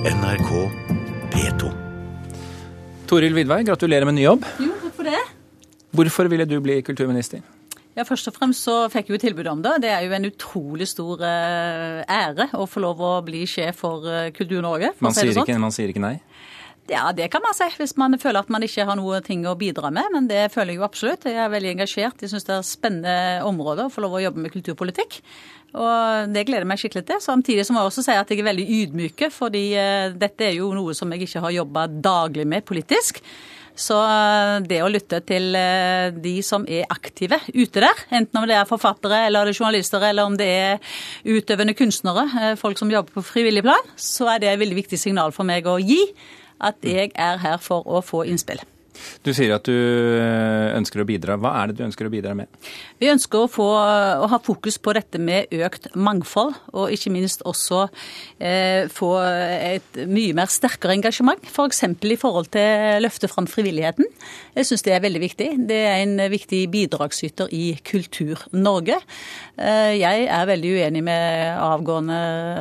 NRK P2. Toril Vidvei, gratulerer med ny jobb. Jo, takk for det. Hvorfor ville du bli kulturminister? Ja, Først og fremst så fikk jeg jo tilbud om det. Det er jo en utrolig stor eh, ære å få lov å bli sjef for eh, Kultur-Norge. Man si sånn. ikke, man sier ikke nei. Ja, det kan man si, hvis man føler at man ikke har noe ting å bidra med. Men det føler jeg jo absolutt. Jeg er veldig engasjert. Jeg syns det er spennende områder å få lov å jobbe med kulturpolitikk. Og det gleder jeg meg skikkelig til. Samtidig som jeg også sier at jeg er veldig ydmyke, fordi eh, dette er jo noe som jeg ikke har jobba daglig med politisk. Så eh, det å lytte til eh, de som er aktive ute der, enten om det er forfattere eller det er journalister eller om det er utøvende kunstnere, folk som jobber på frivillig plan, så er det et veldig viktig signal for meg å gi at jeg er her for å få innspill. Du sier at du øh, ønsker å bidra. Hva er det du ønsker å bidra med? Vi ønsker å, få, å ha fokus på dette med økt mangfold, og ikke minst også eh, få et mye mer sterkere engasjement. F.eks. For i forhold til å løfte fram frivilligheten. Jeg syns det er veldig viktig. Det er en viktig bidragsyter i Kultur-Norge. Eh, jeg er veldig uenig med avgående,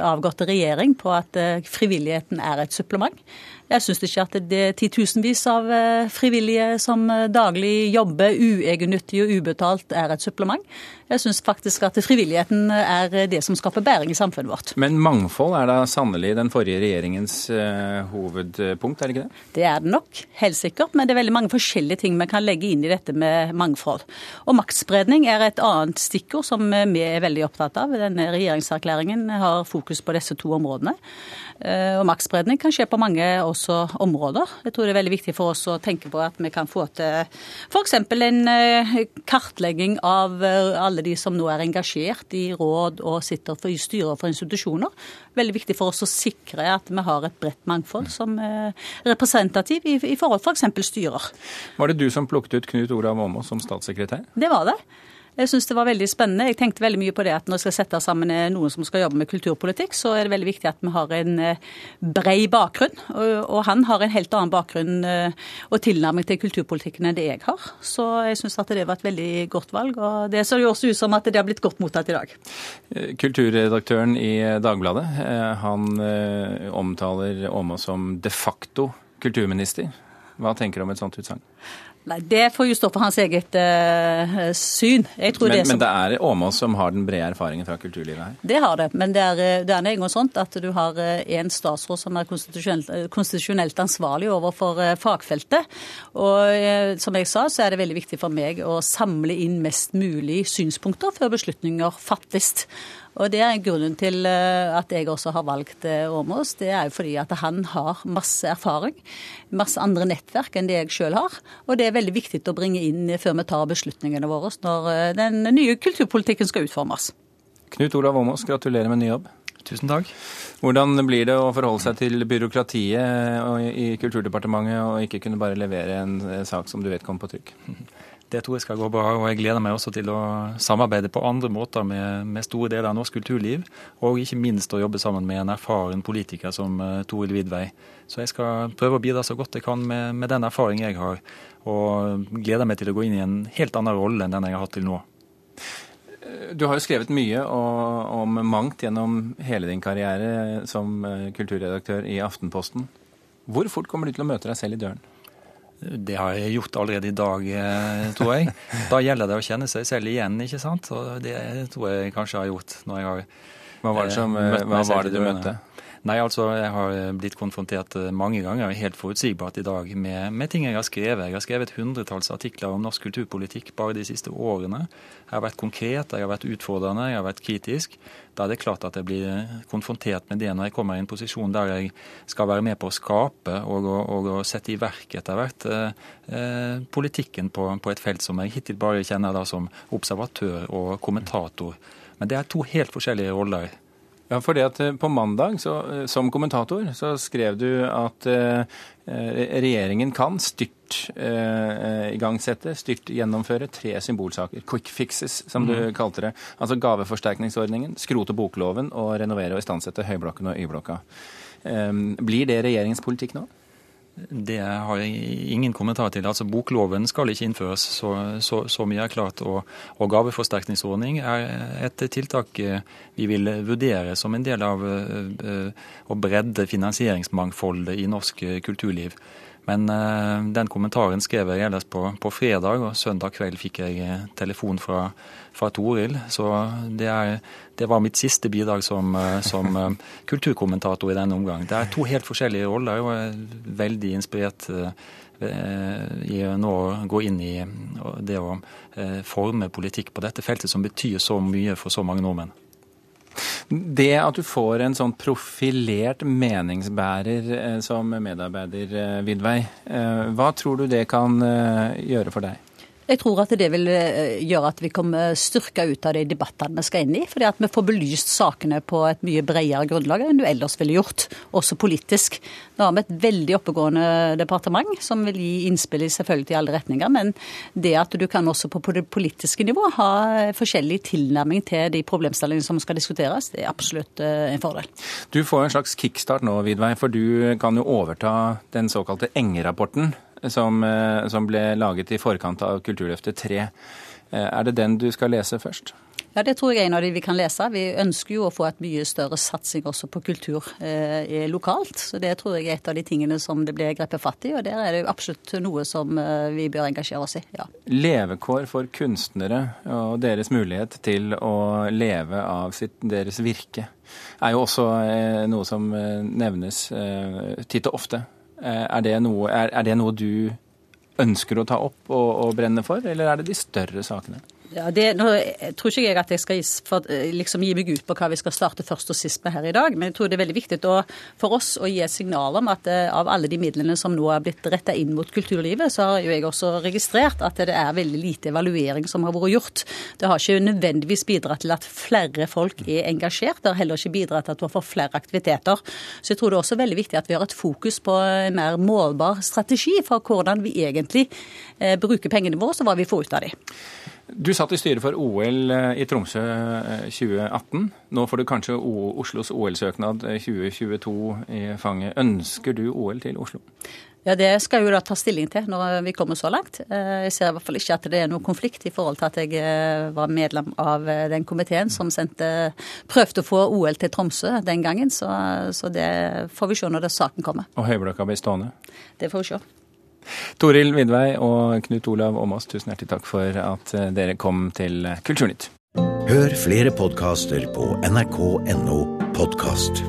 avgåtte regjering på at eh, frivilligheten er et supplement. Jeg syns ikke at det er titusenvis av eh, frivillige som daglig jobber uegennyttig og ubetalt er et supplement. Jeg syns faktisk at frivilligheten er det som skaper bæring i samfunnet vårt. Men mangfold er da sannelig den forrige regjeringens øh, hovedpunkt, er det ikke det? Det er det nok, helt sikkert, men det er veldig mange forskjellige ting vi kan legge inn i dette med mangfold. Og maktspredning er et annet stikkord som vi er veldig opptatt av. Denne regjeringserklæringen har fokus på disse to områdene. Eh, Og maktspredning kan skje på mange også områder. Jeg tror det er veldig viktig for oss å tenke på at vi kan få til f.eks. en eh, kartlegging av eh, alle de som nå er engasjert i råd og sitter for, i styrer for institusjoner. Veldig viktig for oss å sikre at vi har et bredt mangfold som er representativ i, i forhold til For styrer. Var det du som plukket ut Knut Olav Åmås som statssekretær? Det var det. Jeg syns det var veldig spennende. Jeg tenkte veldig mye på det at når jeg skal sette sammen eh, noen som skal jobbe med kulturpolitikk, så er det veldig viktig at vi har en eh, brei bakgrunn. Og, han har en helt annen bakgrunn eh, og tilnærming til kulturpolitikken enn det jeg har. Så jeg syns at det var et veldig godt valg. Og det ser jo også ut som at det har blitt godt mottatt i dag. Kulturredaktøren i Dagbladet, han omtaler Åmås som de facto kulturminister. Hva tenker du om et sånt utsagn? Nei, Det får jo stå for hans eget uh, syn. Jeg tror Men, det som... men det er Åmås som har den brede erfaringen fra kulturlivet her? Det har det, men det er, det er en gang sånt at du har en statsråd som er konstitusjonelt, konstitusjonelt ansvarlig overfor eh, fagfeltet. Og uh, som jeg sa, så er det veldig viktig for meg å samle inn mest mulig synspunkter før beslutninger fattes. Og Det er grunnen til eh, at jeg også har valgt eh, Åmås. Det er jo fordi at han har masse erfaring, masse andre nettverk enn det jeg sjøl har. Og det er veldig viktig å bringe inn før vi tar beslutningene våre når eh, den nye kulturpolitikken skal utformes. Knut Olav Åmås, gratulerer med ny jobb. Tusen takk. Hvordan blir det å forholde seg til byråkratiet i Kulturdepartementet og ikke kunne bare levere en eh, sak som du vet kommer på trykk? Det tror jeg skal gå bra, og jeg gleder meg også til å samarbeide på andre måter med, med store deler av norsk kulturliv, og ikke minst å jobbe sammen med en erfaren politiker som uh, Toril Vidvei. Så jeg skal prøve å bidra så godt jeg kan med, med den erfaring jeg har, og gleder meg til å gå inn i en helt annen rolle enn den jeg har hatt til nå. Du har jo skrevet mye om mangt gjennom hele din karriere som eh, kulturredaktør i Aftenposten. Hvor fort kommer du til å møte deg selv i døren? Det har jeg gjort allerede i dag, eh, tror jeg. Da gjelder det å kjenne seg selv igjen, ikke sant? Og det tror jeg kanskje jeg har gjort når jeg har Hva var det, som, eh, hva var det du møtte? Nei, altså, jeg har blitt konfrontert eh, mange ganger, helt forutsigbart i dag, med, med ting jeg har skrevet. Jeg har skrevet hundretalls artikler om norsk kulturpolitikk bare de siste årene. Jeg har vært konkret, jeg har vært utfordrende, jeg har vært kritisk. Da er det klart at jeg blir konfrontert med det når jeg kommer i en posisjon der jeg skal være med på å skape og, og, og, sette i verk etter hvert eh, eh, politikken på, på et felt som jeg hittil bare kjenner da som observatør og kommentator. Men det er to helt forskjellige roller. Ja, fordi at eh, På mandag så, eh, som kommentator så skrev du at eh, eh, regjeringen kan styrt eh, igangsette, styrt gjennomføre tre symbolsaker. Quick fixes, som du kalte det. Altså gaveforsterkningsordningen, skrote bokloven og renovere og istandsette Høyblokken og Y-blokka. Eh, blir det regjeringens politikk nå? Det har jeg ingen kommentar til. Altså Bokloven skal ikke innføres, så, så, så mye er klart. Og, og, gaveforsterkningsordning er et tiltak eh, vi vil vurdere som en del av å bredde finansieringsmangfoldet i norsk kulturliv. Men uh, den kommentaren skrev jeg ellers på, på, fredag, og søndag kveld fikk jeg eh, telefon fra, fra Toril. Så det, er, det, var mitt siste bidrag som, uh, som kulturkommentator i denne omgang. Det er to helt forskjellige roller, og jeg er veldig inspirert i nå gå inn i det å forme politikk på dette feltet, som betyr så mye for så mange nordmenn. Det at du får en sånn profilert meningsbærer eh, som medarbeider, eh, Vidvei, eh, hva tror du det kan gjøre for deg? Jeg tror at det vil eh, gjøre at vi kommer styrka ut av de debattene vi skal inn i. Fordi at vi får belyst sakene på et mye bredere grunnlag enn du ellers ville gjort, også politisk. Nå har vi et veldig oppegående departement som vil gi innspill selvfølgelig i alle retninger. Men det at du kan også på det politiske nivå ha forskjellig tilnærming til de problemstillingene som skal diskuteres, det er absolutt eh, en fordel. Du får en slags kickstart nå, Vidvei, for du kan jo overta den såkalte Enge-rapporten som, eh, som ble laget i forkant av Kulturløftet 3. Eh, er det den du skal lese først? Ja, Det tror jeg er en av de vi kan lese. Vi ønsker jo å få et mye større satsing også på kultur eh, lokalt. Så Det tror jeg er et av de tingene som det ble grepet fatt i, og der er det jo absolutt noe som eh, vi bør engasjere oss i. ja. Levekår for kunstnere og deres mulighet til å leve av sitt, deres virke er jo også eh, noe som nevnes titt og ofte Eh, er det, noe, er, er det noe du ønsker å ta opp og, og brenne for, eller er det de større sakene? Ja, det, nå jeg tror ikke jeg at jeg skal for, eh, liksom, gi meg ut på hva vi skal starte først og sist med her i dag, men jeg tror det er veldig viktig å, for oss å gi et signal om at uh, av alle de midlene som nå er blitt retta inn mot kulturlivet, så har jo jeg også registrert at det er veldig lite evaluering som har vært gjort. Det har ikke nødvendigvis bidratt til at flere folk er engasjert. Det har heller ikke bidratt til at man får flere aktiviteter. Så jeg tror det er også veldig viktig at vi har et fokus på en mer målbar strategi for hvordan vi egentlig uh, bruker pengene våre, og hva vi får ut av dem. Du satt i styret for OL eh, i Tromsø 2018. Eh, Nå får du kanskje Oslos OL-søknad 2022 eh, i fanget. Ønsker du OL til Oslo? Ja, Det skal jeg jo da ta stilling til når vi kommer så langt. Jeg ser i hvert fall ikke at det er noen konflikt i forhold til at jeg var medlem av den komiteen som sendte, prøvde å få OL til Tromsø den gangen. Så, så det får vi se når det saken kommer. Og Høyblokka blir stående? Det får vi se. Toril Vidvei og Knut Olav Åmås, tusen hjertelig takk for at eh, dere kom til Kulturnytt. Hør flere podkaster på nrk.no podkast.